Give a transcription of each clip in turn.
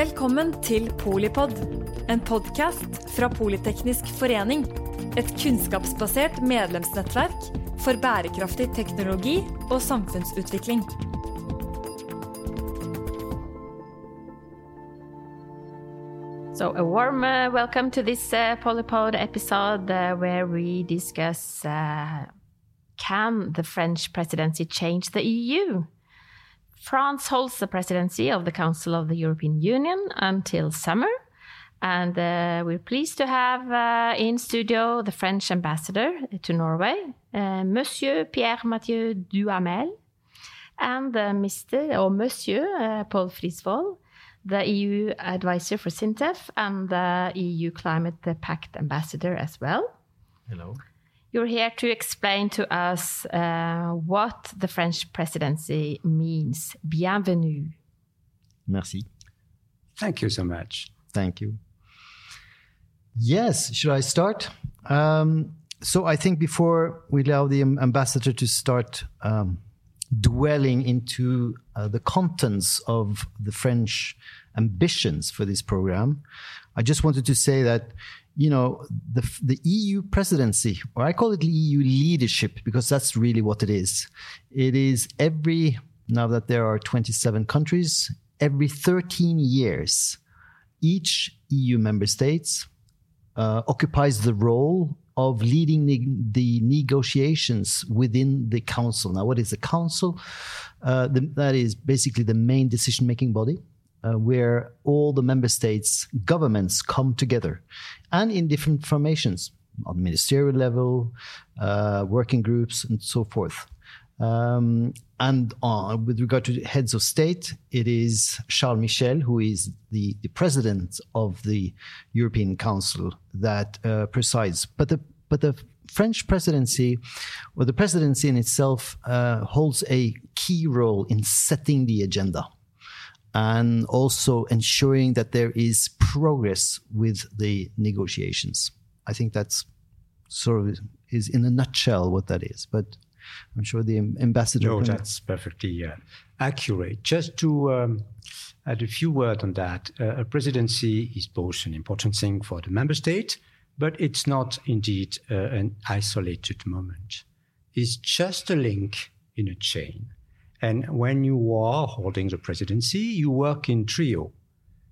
Velkommen til Polipod, en podkast fra Politeknisk forening. Et kunnskapsbasert medlemsnettverk for bærekraftig teknologi og samfunnsutvikling. So, a warm uh, welcome to this uh, Polypod episode uh, where we discuss uh, can the French presidency change the EU? France holds the presidency of the Council of the European Union until summer. And uh, we're pleased to have uh, in studio the French ambassador to Norway, uh, Monsieur Pierre Mathieu Duhamel, and Mr. or Monsieur uh, Paul Frisvold, the EU advisor for SINTEF and the EU Climate Pact ambassador as well. Hello. You're here to explain to us uh, what the French presidency means. Bienvenue. Merci. Thank you so much. Thank you. Yes, should I start? Um, so I think before we allow the ambassador to start um, dwelling into uh, the contents of the French ambitions for this program, I just wanted to say that you know the the EU presidency, or I call it EU leadership because that's really what it is. It is every now that there are 27 countries, every 13 years, each EU member states uh, occupies the role of leading ne the negotiations within the council. Now, what is the council? Uh, the, that is basically the main decision-making body. Uh, where all the member states' governments come together and in different formations on ministerial level, uh, working groups, and so forth. Um, and uh, with regard to heads of state, it is Charles Michel, who is the, the president of the European Council, that uh, presides. But the but the French presidency, or the presidency in itself, uh, holds a key role in setting the agenda and also ensuring that there is progress with the negotiations. I think that's sort of is in a nutshell what that is. But I'm sure the ambassador. No, that's perfectly uh, accurate. Just to um, add a few words on that, uh, a presidency is both an important thing for the member state, but it's not indeed uh, an isolated moment. It's just a link in a chain. And when you are holding the presidency, you work in trio.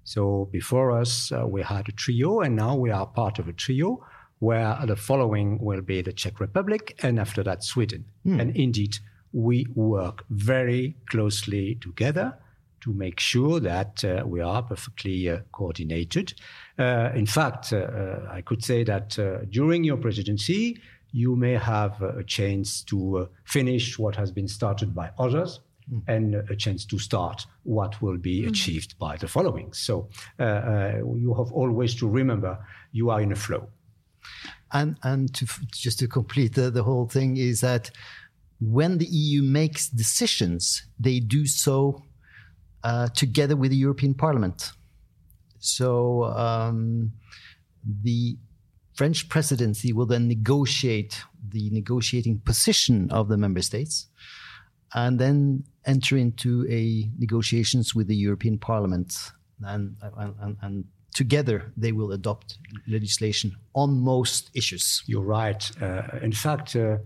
So before us, uh, we had a trio, and now we are part of a trio where the following will be the Czech Republic, and after that, Sweden. Mm. And indeed, we work very closely together to make sure that uh, we are perfectly uh, coordinated. Uh, in fact, uh, uh, I could say that during your presidency, you may have a chance to uh, finish what has been started by others. Mm. And a chance to start what will be mm. achieved by the following. So uh, uh, you have always to remember you are in a flow. And and to just to complete the, the whole thing is that when the EU makes decisions, they do so uh, together with the European Parliament. So um, the French presidency will then negotiate the negotiating position of the member states and then enter into a negotiations with the European Parliament and, and, and together they will adopt legislation on most issues. You're right. Uh, in fact, uh,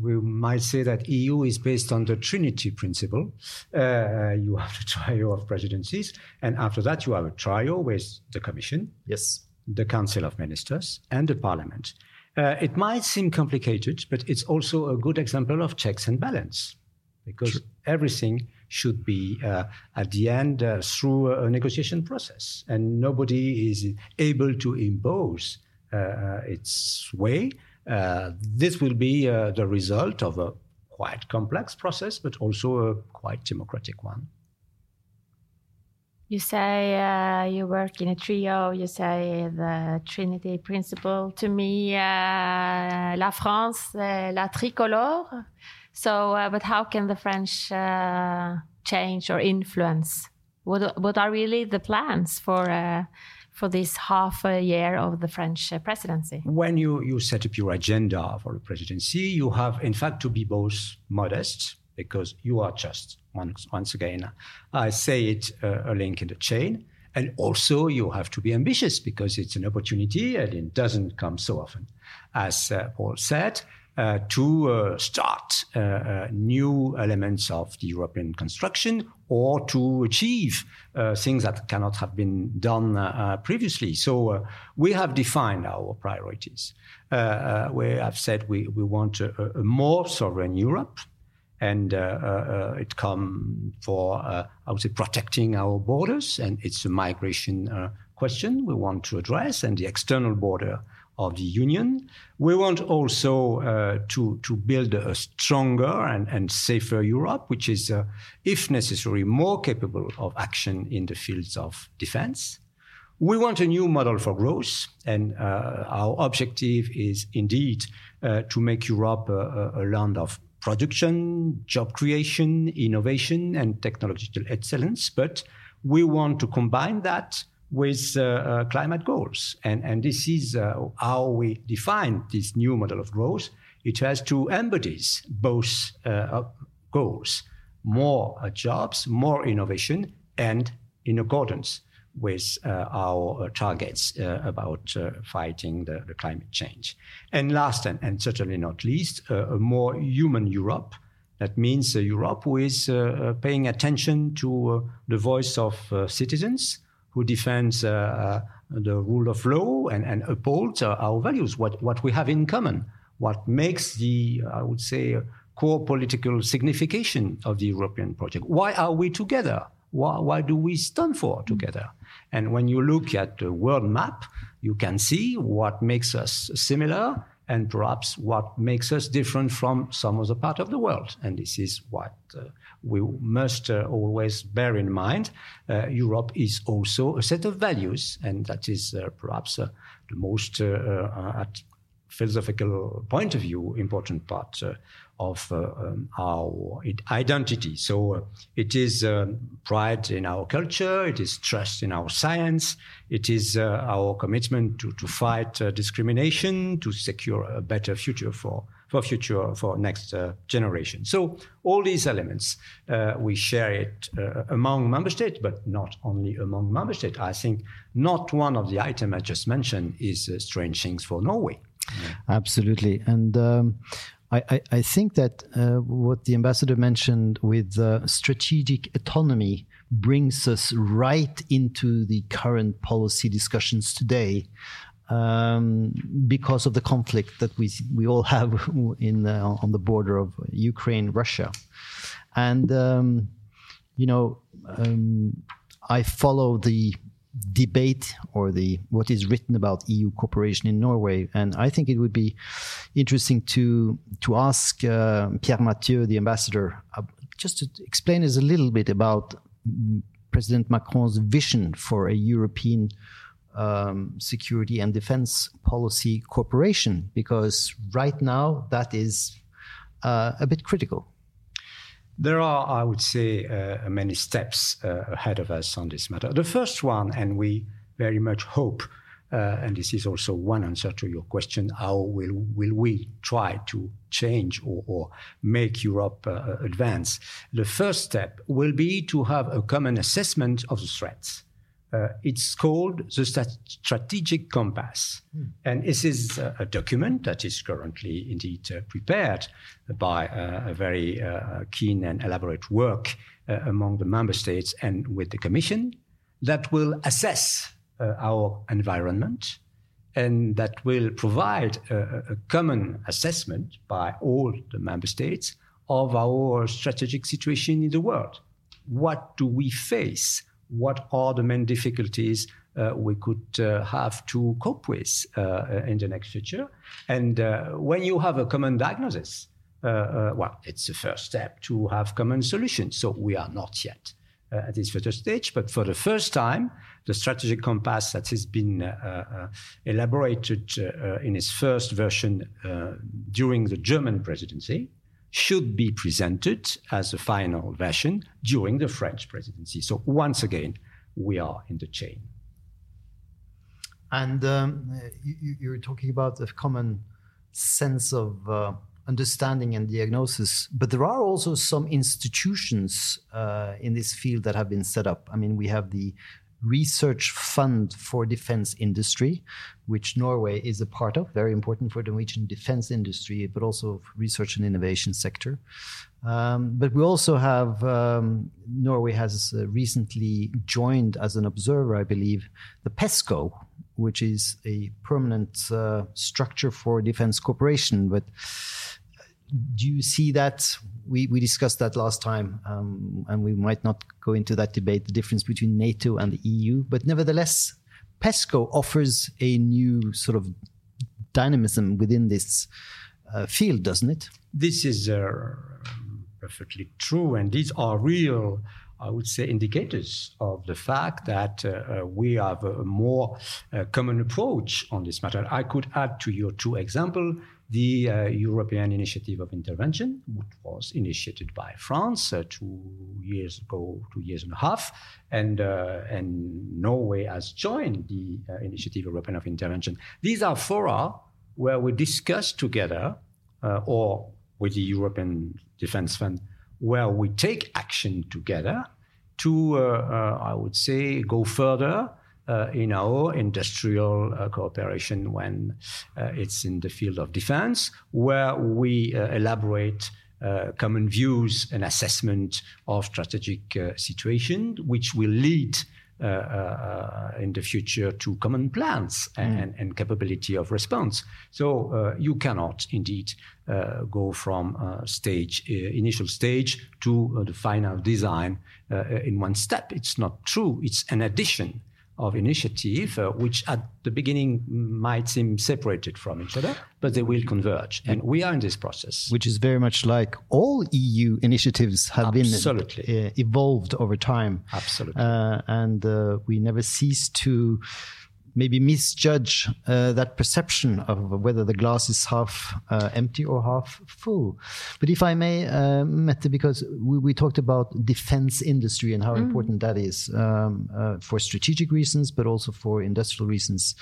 we might say that EU is based on the Trinity principle. Uh, you have the trio of presidencies, and after that you have a trio with the Commission. Yes the Council of Ministers, and the Parliament. Uh, it might seem complicated, but it's also a good example of checks and balance because True. everything should be uh, at the end uh, through a negotiation process, and nobody is able to impose uh, uh, its way. Uh, this will be the result of a quite complex process, but also a quite democratic one. You say uh, you work in a trio. You say the Trinity principle. To me, uh, La France, uh, la tricolore. So, uh, but how can the French uh, change or influence? What what are really the plans for? Uh, for this half a year of the French presidency? When you, you set up your agenda for the presidency, you have, in fact, to be both modest because you are just once, once again, I say it uh, a link in the chain, And also, you have to be ambitious because it's an opportunity and it doesn't come so often. As uh, Paul said, uh, to uh, start uh, uh, new elements of the European construction or to achieve uh, things that cannot have been done previously. So we have defined our priorities. we have said we, we want a, a more sovereign Europe and uh, uh, it comes for uh, I would say protecting our borders, and it's a migration question we want to address, and the external border of the union. We want also uh, to, to build a stronger and, and safer Europe, which is, uh, if necessary, more capable of action in the fields of defense. We want a new model for growth, and uh, our objective is indeed to make Europe a, a land of production, job creation, innovation, and technological excellence. But we want to combine that with uh, uh, climate goals. And, and this is uh, how we define this new model of growth. It has to embody both uh, goals more uh, jobs, more innovation, and in accordance with uh, our uh, targets uh, about uh, fighting the, the, climate change. And last and, and certainly not least, uh, a more human Europe. That means a Europe who is paying attention to the voice of citizens, who defends the rule of law and, and upholds our values, what, what we have in common, what makes the, I would say, core political signification of the European project. Why are we together? Why, why do we stand for together? And when you look at the world map, you can see what makes us similar and perhaps what makes us different from some other part of the world. And this is what uh, we must uh, always bear in mind. Uh, Europe is also a set of values, and that is uh, perhaps uh, the most, uh, at philosophical point of view, important part of uh, um, our identity. So uh, it is um, pride in our culture, it is trust in our science, it is uh, our commitment to, to fight discrimination, to secure a better future for for future for next uh, generation. So all these elements uh, we share it uh, among member states, but not only among member states. I think not one of the items I just mentioned is strange things for Norway. Absolutely, and um, I, I, think that uh, what the ambassador mentioned with uh, strategic autonomy brings us right into the current policy discussions today. Um, because of the conflict that we we all have in uh, on the border of Ukraine Russia, and um, you know um, I follow the debate or the what is written about EU cooperation in Norway. And I think it would be interesting to to ask uh, Pierre Mathieu, the ambassador, uh, just to explain us a little bit about President Macron's vision for a European um, security and defense policy cooperation, because right now that is uh, a bit critical. There are, I would say, uh, many steps uh, ahead of us on this matter. The first one, and we very much hope, uh, and this is also one answer to your question, how will, will we try to change or, or make Europe uh, advance? The first step will be to have a common assessment of the threats. Uh, it's called the Strategic Compass. Mm. And this is a, a, document that is currently indeed uh, prepared by uh, a very uh, keen and elaborate work uh, among the member states and with the Commission that will assess uh, our environment and that will provide a, a common assessment by all the member states of our strategic situation in the world. What do we face? What are the main difficulties uh, we could uh, have to cope with uh, in the next future. And uh, when you have a common diagnosis, uh, uh, well, it's the first step to have common solutions. So we are not yet at this first stage, but for the first time, the strategic compass that has been elaborated in its first version during the German presidency should be presented as a final version during the French presidency. So once again, we are in the chain. And um, you, you're talking about a common sense of uh, understanding and diagnosis, but there are also some institutions uh, in this field that have been set up. I mean, we have the research fund for defense industry, which Norway is a part of, very important for the Norwegian defense industry, but also research and innovation sector. Um, but we also have um, Norway has uh, recently joined as an observer, I believe, the PESCO, which is a permanent uh, structure for defense cooperation. But do you see that? We, we discussed that last time, um, and we might not go into that debate, the difference between NATO and the EU. But nevertheless, PESCO offers a new sort of dynamism within this uh, field, doesn't it? This is uh, perfectly true. And these are real, I would say, indicators of the fact that uh, uh, we have a more uh, common approach on this matter. I could add to your two examples the uh, European Initiative of Intervention, which was initiated by France uh, two years ago, two years and a half, and uh, and Norway has joined the Initiative European of Intervention. These are fora where we discuss together, or with the European Defence Fund, where we take action together to, uh, uh, I would say, go further uh, in our industrial uh, cooperation when uh, it's in the field of defense, where we uh, elaborate common views and assessment of strategic situation, which will lead uh, uh, in the future to common plans and, mm. and capability of response. So uh, you cannot indeed go from stage initial stage to the final design in one step. It's not true. It's an addition of initiative, uh, which at the beginning might seem separated from each other, but they will converge. And we are in this process. Which is very much like all EU initiatives have Absolutely. been uh, evolved over time. Absolutely. Uh, and uh, we never cease to maybe misjudge uh, that perception of whether the glass is half uh, empty or half full. But if I may, uh, Mette, because we, we, talked about defense industry and how mm. important that is um, uh, for strategic reasons, but also for industrial reasons.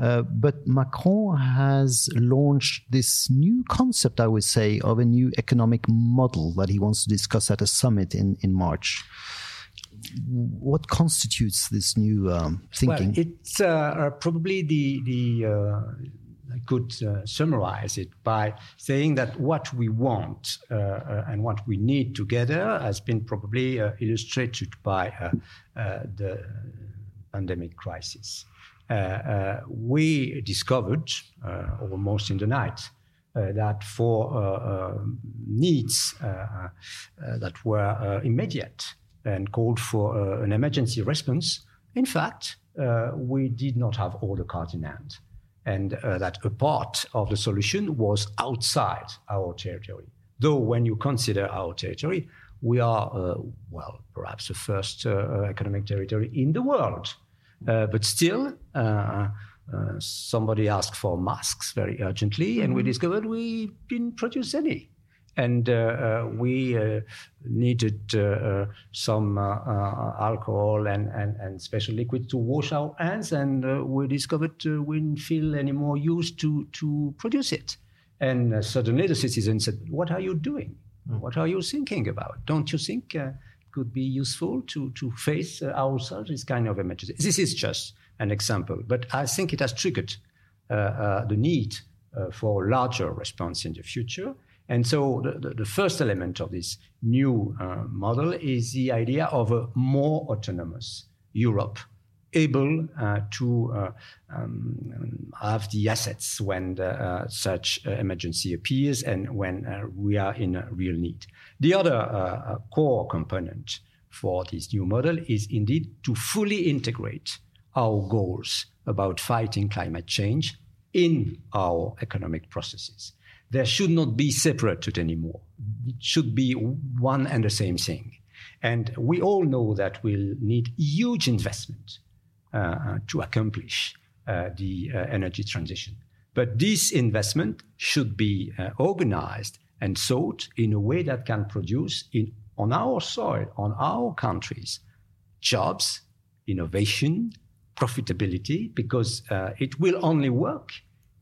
Uh, but Macron has launched this new concept, I would say, of a new economic model that he wants to discuss at a summit in, in March what constitutes this new um, thinking? Well, it's uh, uh, probably the the uh, I could uh, summarize it by saying that what we want uh, uh, and what we need together has been probably illustrated by the pandemic crisis. we discovered almost in the night that for needs that were immediate and called for uh, an emergency response. In fact, uh, we did not have all the cards in hand, and uh, that a part of the solution was outside our territory. Though, when you consider our territory, we are, uh, well, perhaps the first uh, economic territory in the world. Uh, but still, somebody asked for masks very urgently, and we mm-hmm. discovered we didn't produce any and uh, uh, we uh, needed some alcohol and, and, and special liquid to wash our hands, and we discovered we didn't feel any more used to, to produce it. And suddenly the citizen said, What are you doing? Mm. What are you thinking about? Don't you think it could be useful to, to face ourselves this kind of emergency? This is just an example, but I think it has triggered uh, uh, the need uh, for a larger response in the future. And so the, the, the first element of this new uh, model is the idea of a more autonomous Europe, able uh, to uh, um, have the assets when the, uh, such uh, emergency appears and when uh, we are in a real need. The other core component for this new model is indeed to fully integrate our goals about fighting climate change in our economic processes there should not be separated anymore. It should be one and the same thing. And we all know that we'll need huge investment uh, uh, to accomplish uh, the uh, energy transition. But this investment should be uh, organized and sought in a way that can produce in, on our soil, on our countries, jobs, innovation, profitability, because uh, it will only work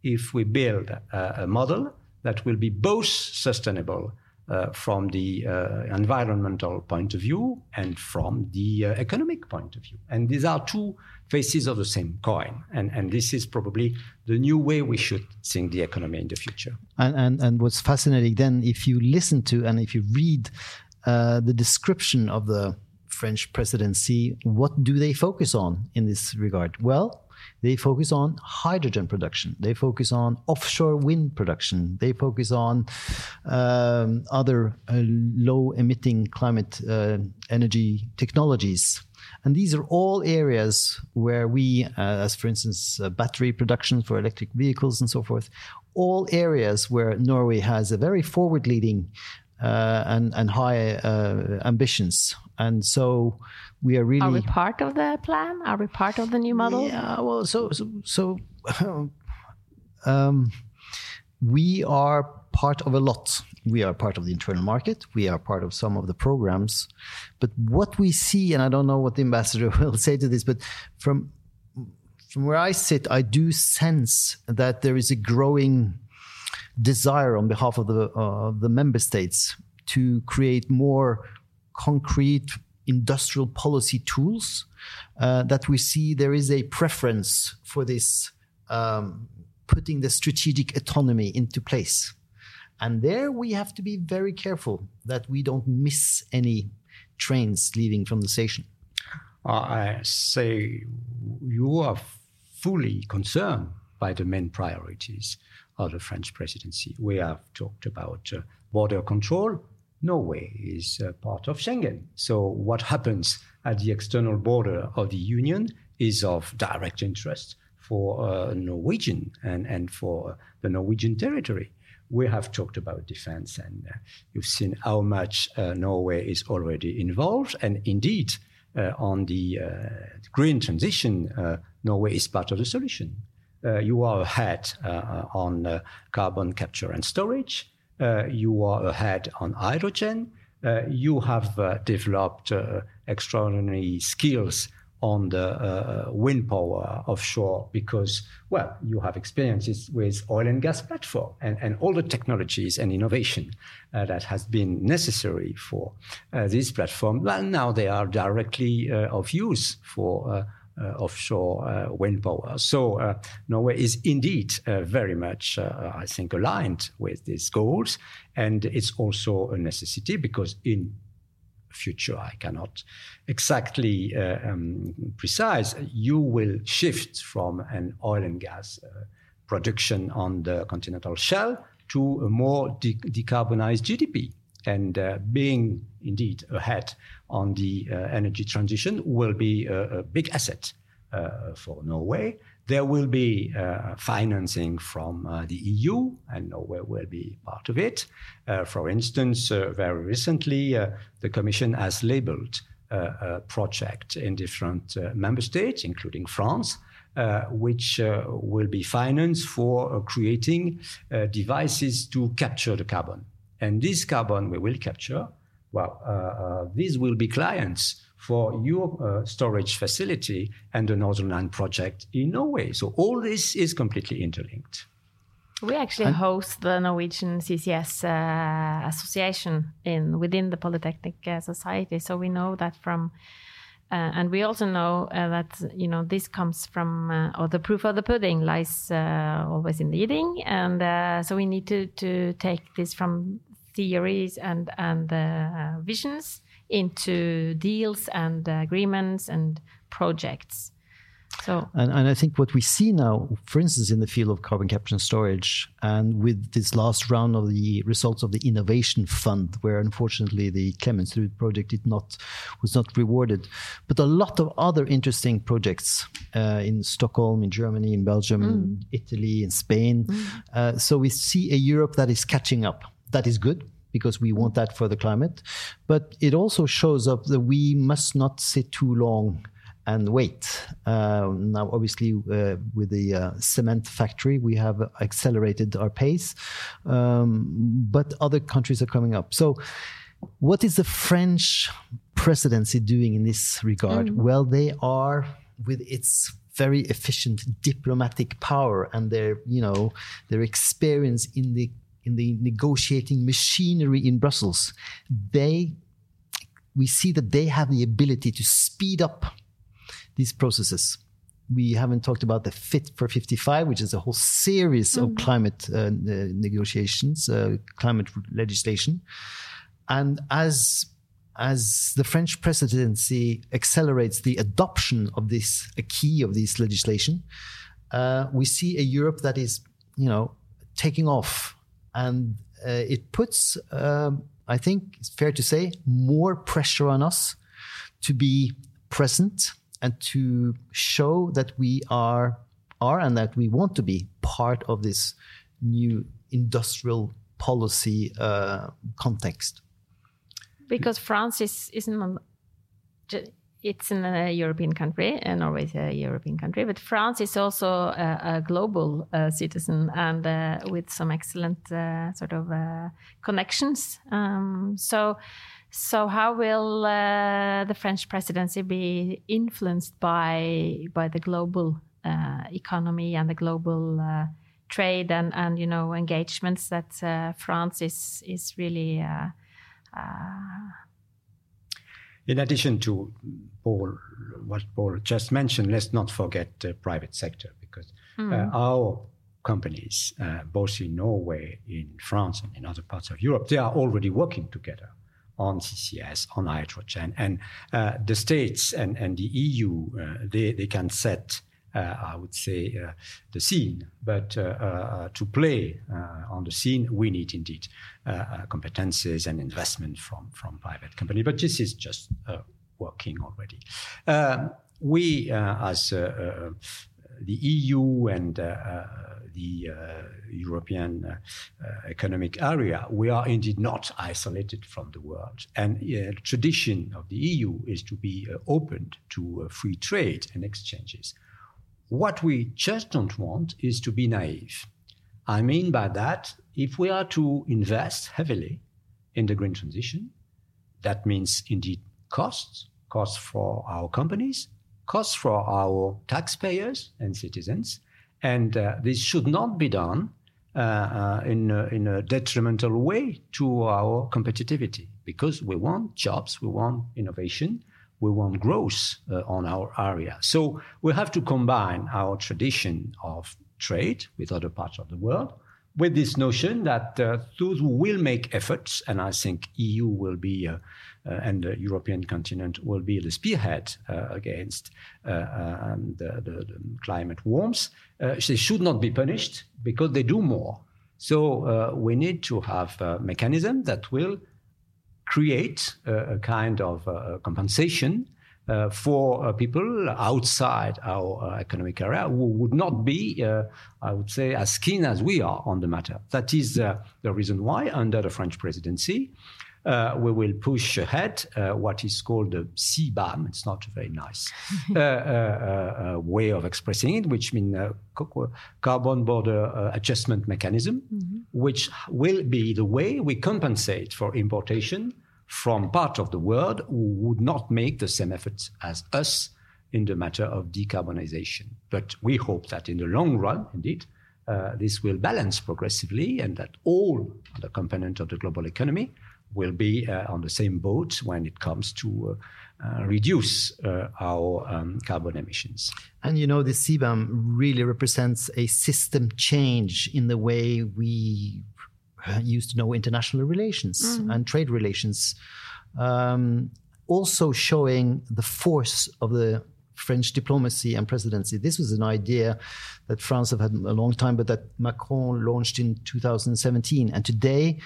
if we build a, a model that will be both sustainable uh, from the uh, environmental point of view and from the uh, economic point of view. And these are two faces of the same coin. And, and this is probably the new way we should think the economy in the future. And, and, and what's fascinating then, if you listen to and if you read uh, the description of the French presidency, what do they focus on in this regard? Well, they focus on hydrogen production. They focus on offshore wind production. They focus on um, other uh, low emitting climate uh, energy technologies. And these are all areas where we, uh, as for instance, uh, battery production for electric vehicles and so forth, all areas where Norway has a very forward leading uh, and, and high uh, ambitions. And so we are really. Are we part of the plan? Are we part of the new model? Yeah, well, so, so, so um, we are part of a lot. We are part of the internal market. We are part of some of the programs. But what we see, and I don't know what the ambassador will say to this, but from from where I sit, I do sense that there is a growing desire on behalf of the uh, the member states to create more concrete industrial policy tools uh, that we see there is a preference for this um, putting the strategic autonomy into place. And there we have to be very careful that we don't miss any trains leaving from the station. I say you are fully concerned by the main priorities of the French presidency. We have talked about uh, border control. Norway is uh, part of Schengen. So, what happens at the external border of the Union is of direct interest for uh, Norwegian and, and for the Norwegian territory. We have talked about defense, and uh, you've seen how much uh, Norway is already involved. And indeed, uh, on the green transition, Norway is part of the solution. Uh, you are ahead uh, on uh, carbon capture and storage. you are ahead on hydrogen. you have developed extraordinary skills on the uh, wind power offshore because, well, you have experiences with oil and gas platform and, and all the technologies and innovation uh, that has been necessary for uh, this platform. Well, now they are directly of use for offshore uh, wind power. So uh, Norway is indeed very much, I think, aligned with these goals. And it's also a necessity because in future I cannot exactly uh, um, precise, you will shift from an oil and gas uh, production on the continental shelf to a more de decarbonized GDP. And uh, being indeed ahead on the uh, energy transition will be a, a big asset uh, for Norway. There will be uh, financing from uh, the EU, and Norway will be part of it. for instance, very recently, the Commission has labeled a project in different member states, including France, uh, which uh, will be financed for uh, creating devices to capture the carbon. And this carbon we will capture, well, these will be clients for your uh, storage facility and the Northern Lights project in Norway. So all this is completely interlinked. We actually and host the Norwegian CCS uh, association in within the Polytechnic uh, Society, so we know that from. Uh, and we also know uh, that you know this comes from, uh, or the proof of the pudding lies always in the eating, and so we need to to take this from theories and and visions into deals and agreements and projects. So, and, and I think what we see now, for instance, in the field of carbon capture and storage, and with this last round of the results of the innovation fund, where unfortunately the Clemens Klemetsrud project did not was not rewarded, but a lot of other interesting projects uh, in Stockholm, in Germany, in Belgium, mm. in Italy, in Spain. Mm. Uh, so we see a Europe that is catching up. That is good because we want that for the climate. But it also shows up that we must not sit too long and wait. Uh, now, obviously, uh, with the uh, cement factory, we have accelerated our pace, um, but other countries are coming up. So, what is the French presidency doing in this regard? Mm. Well, they are with its very efficient diplomatic power and their, you know, their experience in the in the negotiating machinery in Brussels, they we see that they have the ability to speed up these processes. We haven't talked about the Fit for 55, which is a whole series mm-hmm. of climate uh, negotiations, uh, climate legislation. And as as the French presidency accelerates the adoption of this a key of this legislation, uh, we see a Europe that is, you know, taking off, and uh, it puts, um, I think, it's fair to say, more pressure on us to be present and to show that we are are and that we want to be part of this new industrial policy uh, context. Because France is isn't it's in a European country, and Norway is a European country, but France is also a, a global uh, citizen and uh, with some excellent uh, sort of uh, connections. Um, so, so how will uh, the French presidency be influenced by by the global uh, economy and the global trade and and you know engagements that France is is really in addition to Paul, what Paul just mentioned, let's not forget the private sector because mm. uh, our companies, uh, both in Norway, in France, and in other parts of Europe, they are already working together on CCS, on hydrogen. And uh, the states and, and the EU, uh, they, they can set uh, Uh, I would say, uh, the scene. But uh, uh, uh to play on the scene, we need indeed competences and investment from, from private company. But this is just working already. Um, we, as the EU and the uh, European uh, economic area, we are indeed not isolated from the world. And uh, the tradition of the EU is to be open to free trade and exchanges. What we just don't want is to be naive. I mean by that, if we are to invest heavily in the green transition, that means indeed costs, costs for our companies, costs for our taxpayers and citizens. And uh, this should not be done uh, uh, in, a, in a detrimental way to our competitivity because we want jobs, we want innovation, we want growth uh, on our area. So we have to combine our tradition of trade with other parts of the world with this notion that uh, those who will make efforts, and I think EU will be, uh, uh, and the European continent will be the spearhead uh, against um, the, the, the, climate warmth, they should not be punished because they do more. So we need to have a mechanism that will create a, a kind of uh, compensation uh, for uh, people outside our uh, economic area who would not be, uh, I would say, as keen as we are on the matter. That is uh, the reason why, under the French presidency, uh, we will push ahead uh, what is called the CBAM. It's not a very nice uh, uh, uh, way of expressing it, which means carbon border adjustment mechanism, mm-hmm. which will be the way we compensate for importation from part of the world who would not make the same efforts as us in the matter of decarbonization. But we hope that in the long run, indeed, uh, this will balance progressively and that all the components of the global economy will be uh, on the same boat when it comes to uh, uh reduce uh, our um, carbon emissions. And you know, the CBAM really represents a system change in the way we used to know international relations mm. and trade relations. Um, also showing the force of the French diplomacy and presidency. This was an idea that France have had a long time, but that Macron launched in 2017. And today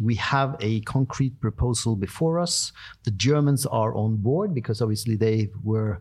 we have a concrete proposal before us. The Germans are on board because obviously they were.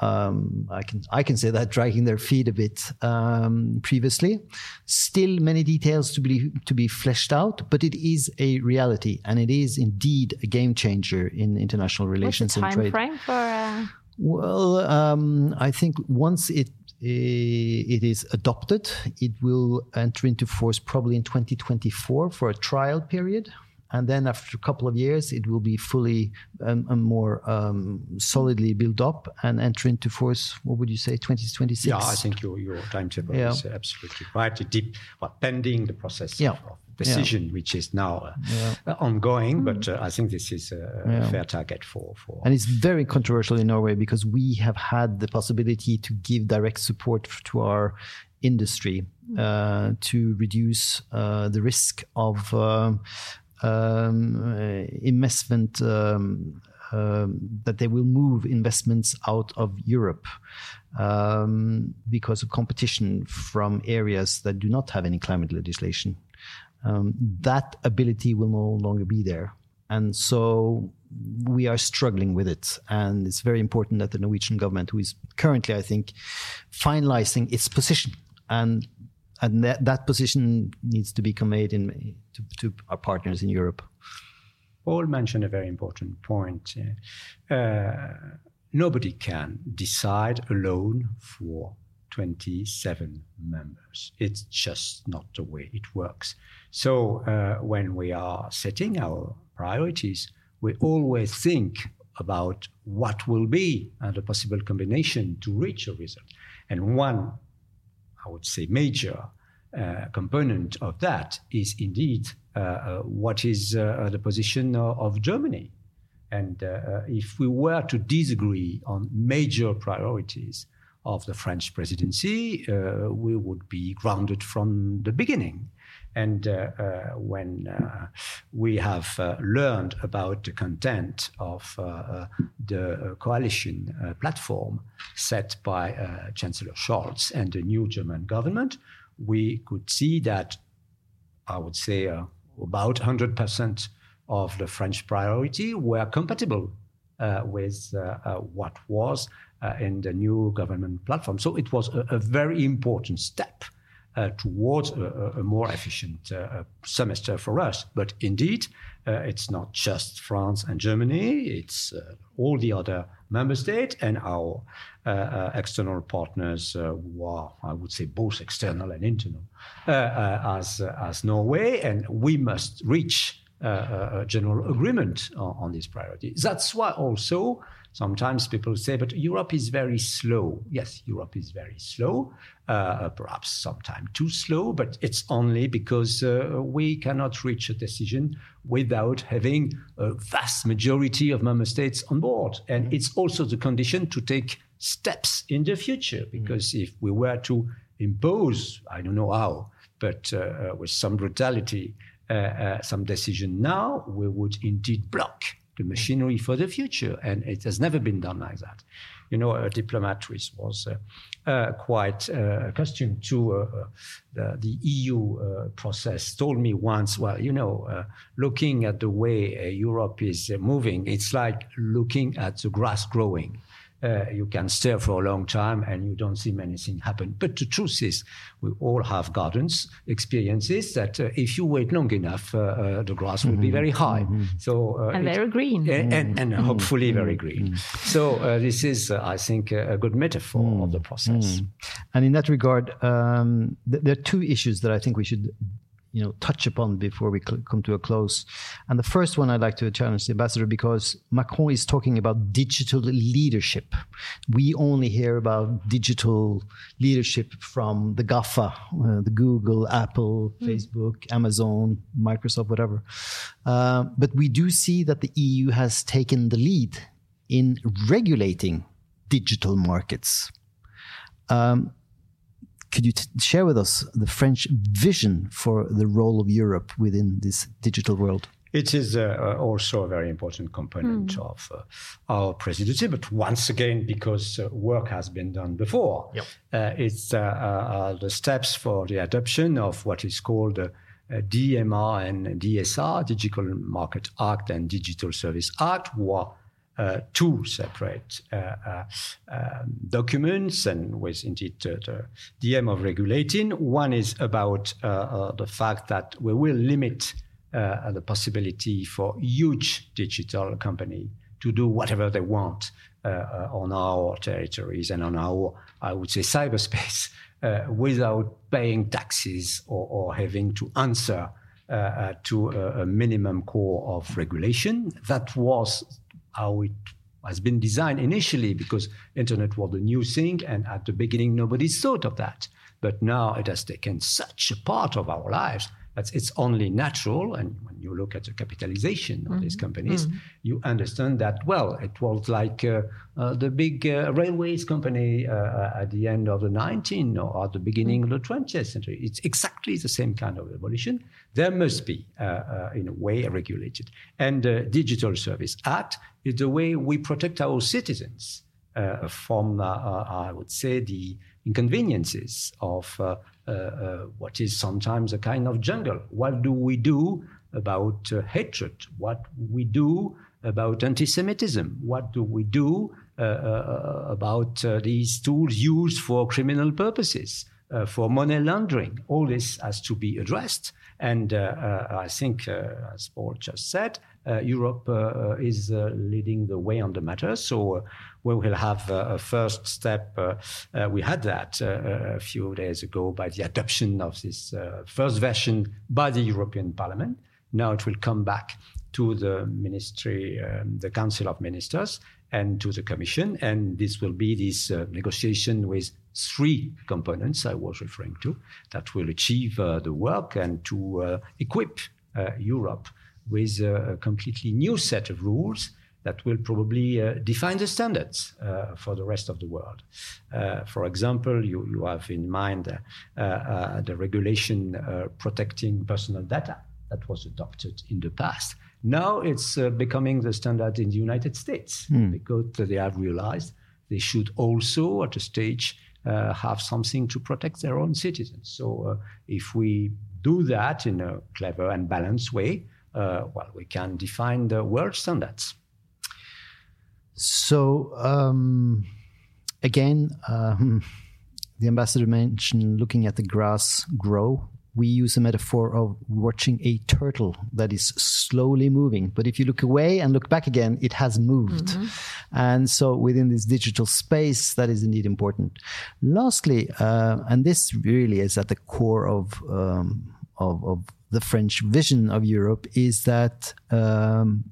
Um, I can I can say that dragging their feet a bit um, previously. Still, many details to be to be fleshed out, but it is a reality, and it is indeed a game changer in international relations What's the time and trade. Frame for, uh... Well, um, I think once it it is adopted, it will enter into force probably in 2024 for a trial period. And then after a couple of years, it will be fully um, more um, solidly built up and enter into force. What would you say, 2026? Yeah, I think your, your timetable yeah. is absolutely right. Deep, well, pending the process yeah. of decision, yeah. which is now uh, yeah. ongoing. Mm. But uh, I think this is a, a fair target for, for. And it's very controversial in Norway because we have had the possibility to give direct support to our industry mm. uh, to reduce uh, the risk of um, um, investment. Um, um, that they will move investments out of Europe um, because of competition from areas that do not have any climate legislation. Um, that ability will no longer be there. And so we are struggling with it. And it's very important that the Norwegian government, who is currently, I think, finalizing its position and and that, that position needs to be conveyed in, to, to our partners in Europe. Paul mentioned a very important point. Uh, nobody can decide alone for 27 members. It's just not the way it works. So uh, when we are setting our priorities, we always think about what will be uh, the possible combination to reach a result. And one I would say, major uh, component of that is indeed uh, uh what is uh, the position of Germany. And if we were to disagree on major priorities of the French presidency, we would be grounded from the beginning. And uh, uh, when uh, we have learned about the content of the coalition platform set by Chancellor Scholz and the new German government, we could see that I would say about 100% of the French priority were compatible uh, with uh, uh, what was Uh, in the new government platform. So it was a, a very important step uh, towards a, a, more efficient uh, uh, semester for us. But indeed, uh, it's not just France and Germany, it's uh, all the other member states and our external partners who are, I would say, both external and internal, as, as Norway. And we must reach a general agreement on, on this priority. That's why also Sometimes people say, but Europe is very slow. Yes, Europe is very slow, uh, perhaps sometimes too slow, but it's only because uh, we cannot reach a decision without having a vast majority of member states on board. And mm-hmm. it's also the condition to take steps in the future, because mm-hmm. if we were to impose, I don't know how, but uh, uh with some brutality, uh, uh, some decision now, we would indeed block the machinery for the future. And it has never been done like that. You know, a diplomat was uh, uh, quite uh, accustomed to uh, uh, the, the, EU uh, process told me once, well, you know, looking at the way Europe is moving, it's like looking at the grass growing uh, you can stare for a long time and you don't see anything happen. But the truth is, we all have gardens experiences that uh, if you wait long enough, uh, uh the grass will mm-hmm. be very high. Mm-hmm. So uh, and very green, and, and, and mm-hmm. hopefully very mm-hmm. green. Mm-hmm. So uh, this is, I think, a good metaphor of the process. And in that regard, um, th- there are two issues that I think we should you know touch upon before we cl- come to a close. And the first one I'd like to challenge the ambassador because Macron is talking about digital leadership. We only hear about digital leadership from the GAFA, uh, the Google, Apple, mm. Facebook, Amazon, Microsoft, whatever. Uh, but we do see that the EU has taken the lead in regulating digital markets. Um, could you share with us the French vision for the role of Europe within this digital world? It is uh, also a very important component mm. of uh, our presidency, but once again, because uh, work has been done before, yep. Uh, it's uh, uh, the steps for the adoption of what is called DMA and DSA, Digital Market Act and Digital Service Act, who are uh, two separate uh, uh, um, documents and with indeed the, the aim of regulating. One is about the fact that we will limit the possibility for huge digital company to do whatever they want uh, on our territories and on our, I would say, cyberspace uh, without paying taxes or, or having to answer uh, to a, a, minimum core of regulation. That was how it has been designed initially because internet was the new thing and at the beginning nobody thought of that. But now it has taken such a part of our lives That's it's only natural. And when you look at the capitalization of these companies, you understand that well, it was like uh, uh, the big uh, railways company uh, at the end of the 19th or at the beginning of the 20th century. It's exactly the same kind of evolution. There must be, uh, uh, in a way, regulated. And the Digital Service Act is the way we protect our citizens uh, from, uh, uh, I would say, the inconveniences of what is sometimes a kind of jungle. What do we do about uh, hatred? What we do about anti-Semitism? What do we do uh, uh, about uh, these tools used for criminal purposes, uh, for money laundering? All this has to be addressed. And uh, uh, I think, uh, as Paul just said, uh, Europe uh, is uh, leading the way on the matter. So uh, we will have uh, a first step. Uh, uh, we had that uh, a few days ago by the adoption of this uh, first version by the European Parliament. Now it will come back to the ministry, um, the Council of Ministers, and to the Commission. And this will be this uh, negotiation with three components I was referring to that will achieve uh, the work and to uh, equip uh, Europe with a, a completely new set of rules that will probably uh, define the standards uh, for the rest of the world. Uh, for example, you, you have in mind uh, uh, the regulation uh, protecting personal data that was adopted in the past. Now it's uh, becoming the standard in the United States because they have realized they should also, at a stage, uh, have something to protect their own citizens. So uh, if we do that in a clever and balanced way, well, we can define the world standards. So um, again, um, the ambassador mentioned looking at the grass grow. We use a metaphor of watching a turtle that is slowly moving. But if you look away and look back again, it has moved. And so within this digital space, that is indeed important. Lastly, uh, and this really is at the core of, um, of, of the French vision of Europe, is that um,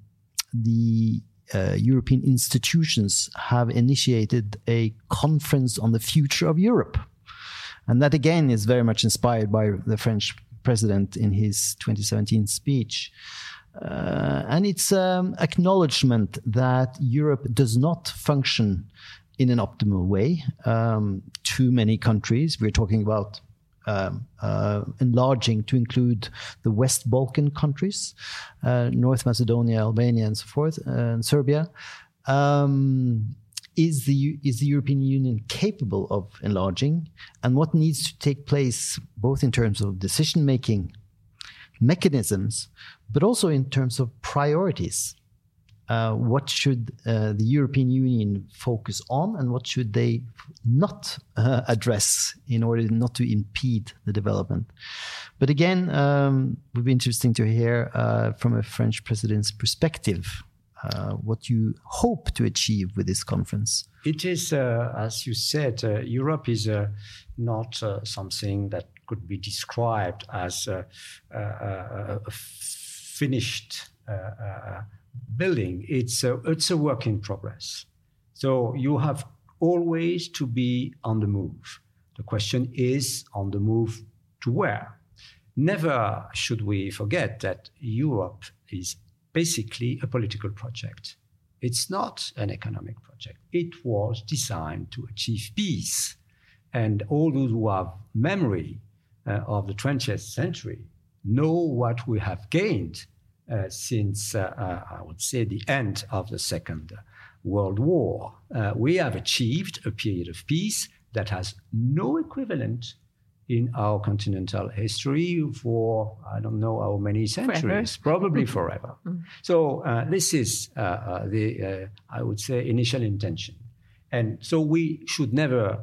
the uh, European institutions have initiated a conference on the future of Europe. And that again is very much inspired by the French president in his 2017 speech. Uh, and it's um, acknowledgement that Europe does not function in an optimal way. Um, too many countries, we're talking about um, uh, enlarging to include the West Balkan countries, uh, North Macedonia, Albania, and so forth, uh, and Serbia. Um, is the is the European Union capable of enlarging, and what needs to take place, both in terms of decision making mechanisms, but also in terms of priorities? Uh, what should uh, the European Union focus on, and what should they not uh, address in order not to impede the development? But again, um, it would be interesting to hear uh, from a French president's perspective uh, what you hope to achieve with this conference. It is, as you said, Europe is not something that could be described as uh, a finished uh, building. It's a, it's a work in progress. So you have always to be on the move. The question is on the move to where? Never should we forget that Europe is basically a political project. It's not an economic project. It was designed to achieve peace. And all those who have memory uh, of the 20th century know what we have gained since, uh, uh, I would say, the end of the Second World War. Uh, we have achieved a period of peace that has no equivalent in our continental history for I don't know how many centuries, probably forever. So uh, this is uh, uh, the uh, I would say initial intention, and so we should never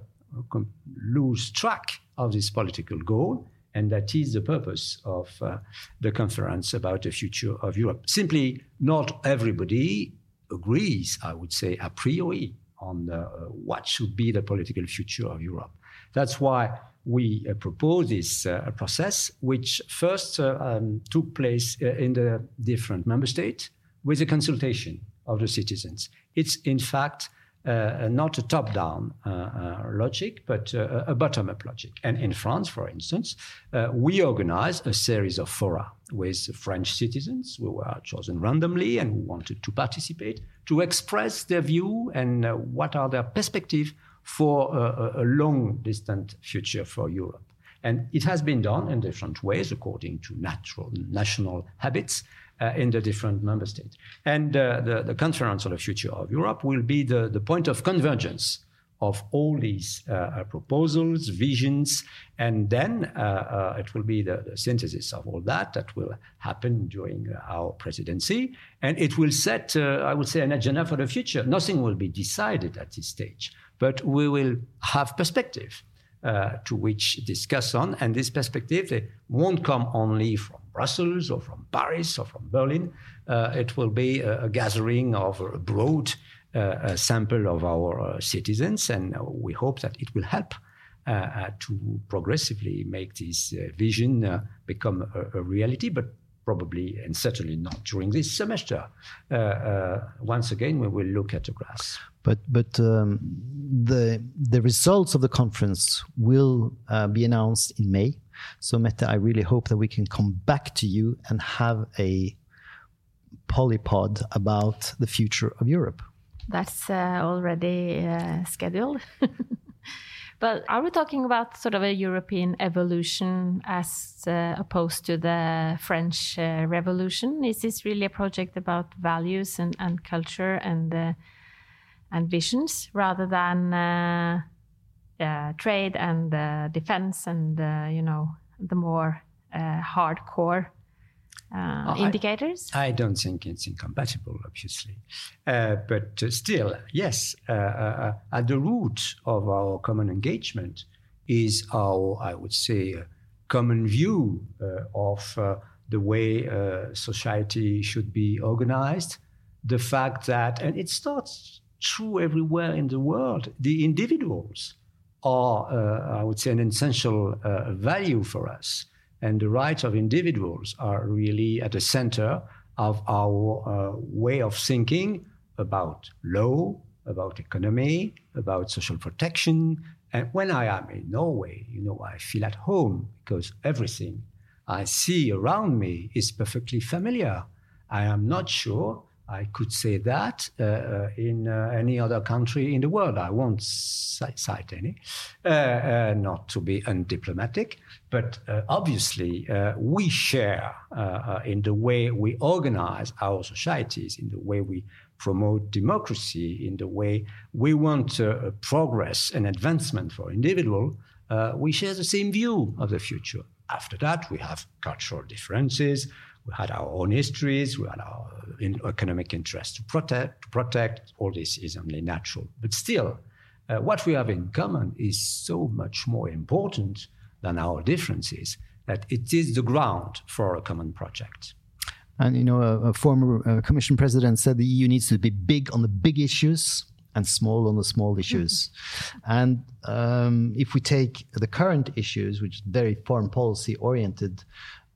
lose track of this political goal, and that is the purpose of uh, the conference about the future of Europe. Simply, not everybody agrees, I would say, a priori on uh, what should be the political future of Europe. That's why we uh, propose this uh, process, which first uh, um, took place uh, in the different member states with a consultation of the citizens. It's in fact uh, not a top down uh, uh, logic, but uh, a bottom up logic. And in France, for instance, uh, we organized a series of fora with French citizens who were chosen randomly and who wanted to participate to express their view and uh, what are their perspectives for a, a long distant future for Europe. And it has been done in different ways according to natural national habits uh, in the different member states. And uh, the, the Conference on the Future of Europe will be the, the point of convergence of all these uh, uh proposals, visions, and then uh, uh, it will be the, the, synthesis of all that that will happen during our presidency. And it will set, I would say, an agenda for the future. Nothing will be decided at this stage, but we will have perspective. to which discuss on, and this perspective they won't come only from Brussels or from Paris or from Berlin. Uh, it will be a, a, gathering of a broad uh, a sample of our uh, citizens, and uh, we hope that it will help uh, uh, to progressively make this vision become a, a, reality, but probably and certainly not during this semester. once again, we will look at the grass. But but um, the the results of the conference will be announced in May. So, Mette, I really hope that we can come back to you and have a Polipod about the future of Europe. That's uh, already uh, scheduled. but are we talking about sort of a European evolution as uh, opposed to the French uh, Revolution? Is this really a project about values and, and culture and uh, and visions rather than uh, trade and uh, defense and uh, you know the more uh, hardcore uh, indicators? I, I, don't think it's incompatible, obviously, uh, but still, yes. at the root of our common engagement is our, I would say, common view of the way society should be organized. The fact that, and it starts true everywhere in the world, the individuals are, uh, I would say, an essential uh, value for us. And the rights of individuals are really at the center of our uh, way of thinking about law, about economy, about social protection. And when I am in Norway, you know, I feel at home because everything I see around me is perfectly familiar. I am not sure I could say that uh, uh, in uh, any other country in the world. I won't cite any, uh, uh, not to be undiplomatic, but uh, obviously we share in the way we organize our societies, in the way we promote democracy, in the way we want progress and advancement for individual. we share the same view of the future. After that, we have cultural differences we had our own histories, we had our economic interests to protect. To protect, all this is only natural. But still, uh, what we have in common is so much more important than our differences that it is the ground for a common project. And you know, a, a former uh, Commission president said the EU needs to be big on the big issues and small on the small issues. and um, if we take the current issues, which is very foreign policy oriented,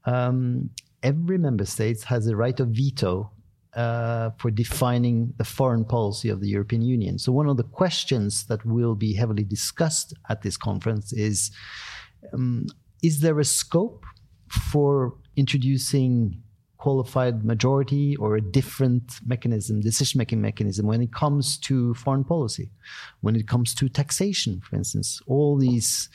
um, every member state has a right of veto uh, for defining the foreign policy of the European Union. So, one of the questions that will be heavily discussed at this conference is um, Is there a scope for introducing qualified majority or a different mechanism, decision making mechanism, when it comes to foreign policy, when it comes to taxation, for instance, all these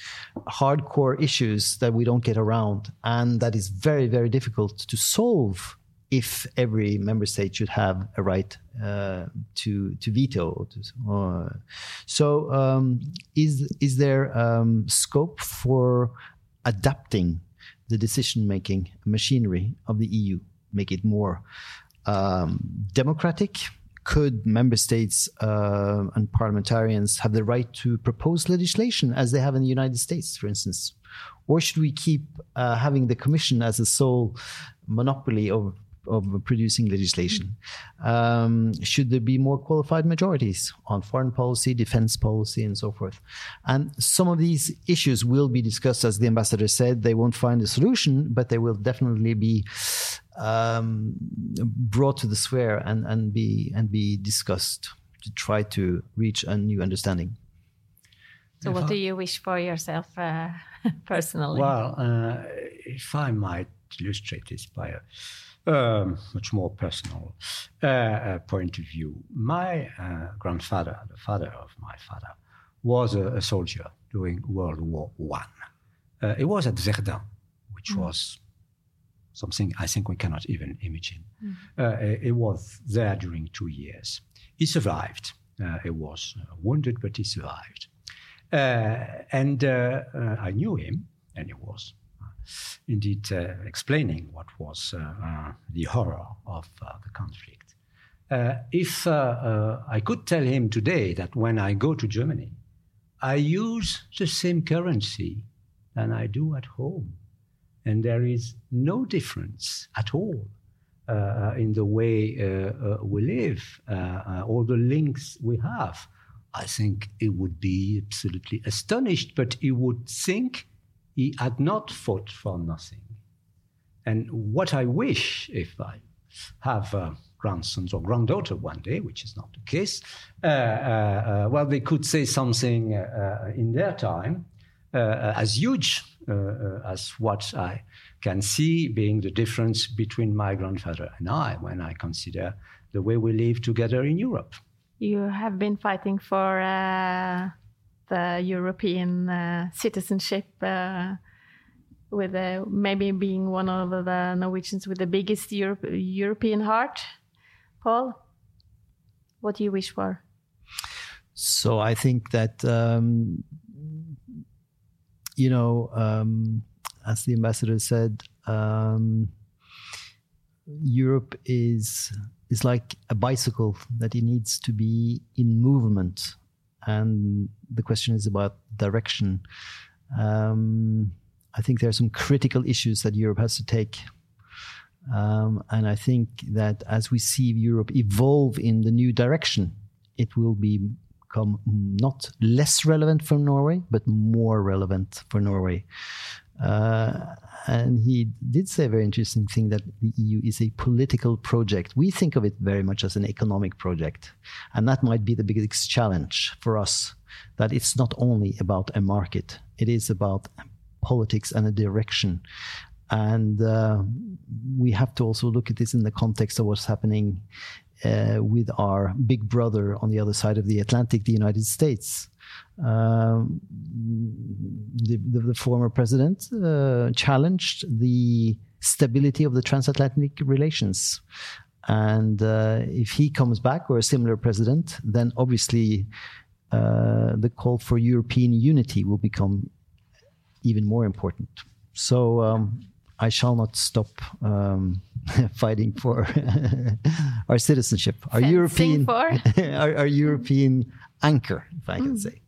hardcore issues that we don't get around and that is very, very difficult to solve if every member state should have a right uh, to to veto. Uh, so, um, is is there um, scope for adapting the decision making machinery of the EU? Make it more um, democratic? Could member states uh, and parliamentarians have the right to propose legislation as they have in the United States, for instance? Or should we keep uh, having the Commission as a sole monopoly of of producing legislation. Um, should there be more qualified majorities on foreign policy, defense policy, and so forth? And some of these issues will be discussed, as the ambassador said. They won't find a solution, but they will definitely be um, brought to the sphere and, and be and be discussed to try to reach a new understanding. So, what do you wish for yourself uh, personally? Well, uh, if I might illustrate this by a um, much more personal uh, uh point of view, my uh, grandfather, the father of my father, was a, a soldier during World War One. Uh, it was at Verdun, which mm. was something I think we cannot even imagine. Mm. it was there during two years. He survived. Uh, he was uh, wounded, but he survived. Uh, and uh, uh, I knew him, and he was indeed explaining what was the horror of the conflict. if I could tell him today that when I go to Germany, I use the same currency than I do at home. And there is no difference at all uh, in the way uh, uh, we live, all the links we have. I think he would be absolutely astonished, but he would think he had not fought for nothing. And what I wish, if I have uh, grandsons or granddaughter one day, which is not the case, uh, uh, uh well, they could say something uh, uh, in their time as huge as what I can see being the difference between my grandfather and I when I consider the way we live together in Europe. You have been fighting for uh, the European uh, citizenship, uh, with uh, maybe being one of the Norwegians with the biggest Europe European heart. Paal, what do you wish for? So I think that um, you know, um, as the ambassador said, um, Europe is is like a bicycle that it needs to be in movement. And the question is about direction. Um, i think there are some critical issues that europe has to take. Um, and i think that as we see europe evolve in the new direction it will become not less relevant for norway but more relevant for norway uh, and he did say a very interesting thing that the EU is a political project. We think of it very much as an economic project. And that might be the biggest challenge for us that it's not only about a market, it is about politics and a direction. And uh, we have to also look at this in the context of what's happening uh, with our big brother on the other side of the Atlantic, the United States. Um, the, the, the, former president uh, challenged the stability of the transatlantic relations. And uh, if he comes back or a similar president, then obviously uh, the call for European unity will become even more important. So um, I shall not stop um, fighting for our citizenship, our Fencing European, our, our, European anchor, if I can mm. say.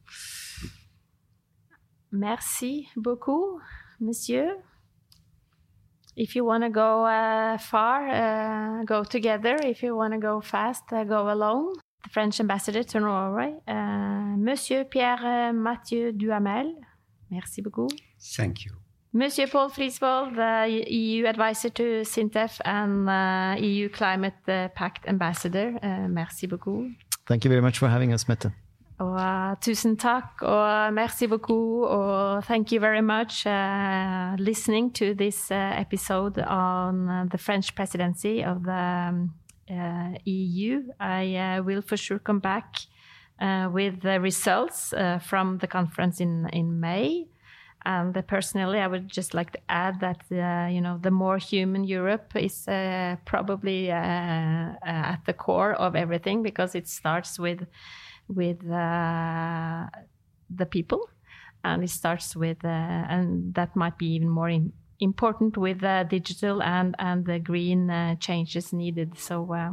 Merci beaucoup, monsieur. If you want to go uh, far, uh, go together. If you want to go fast, uh, go alone. The French ambassador to Norway, uh, Monsieur Pierre Mathieu Duhamel. Merci beaucoup. Thank you. Monsieur Paal Frisvold, the EU advisor to SINTEF and uh, EU Climate Pact ambassador. Uh, merci beaucoup. Thank you very much for having us, Mette. Og uh, tusen takk, og merci beaucoup, og thank you very much uh, listening to this uh, episode on uh, the French presidency of the um, uh, EU. I uh, will for sure come back with the results from the conference in in May. And personally, I would just like to add that you know the more human Europe is probably at the core of everything because it starts with with uh, the people. And it starts with uh, and that might be even more in, important with uh, digital and and the green uh, changes needed. So uh,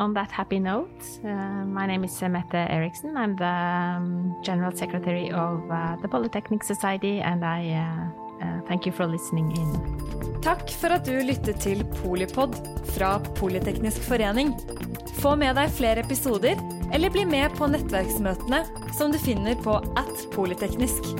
on that happy note uh, my name is Mette Eriksen I'm the um, general secretary of the Polytechnic Society and I thank you for listening in Takk for at du lyttet til Polipod fra Politeknisk forening. Få med deg flere episoder, eller bli med på nettverksmøtene som du finner på at polyteknisk.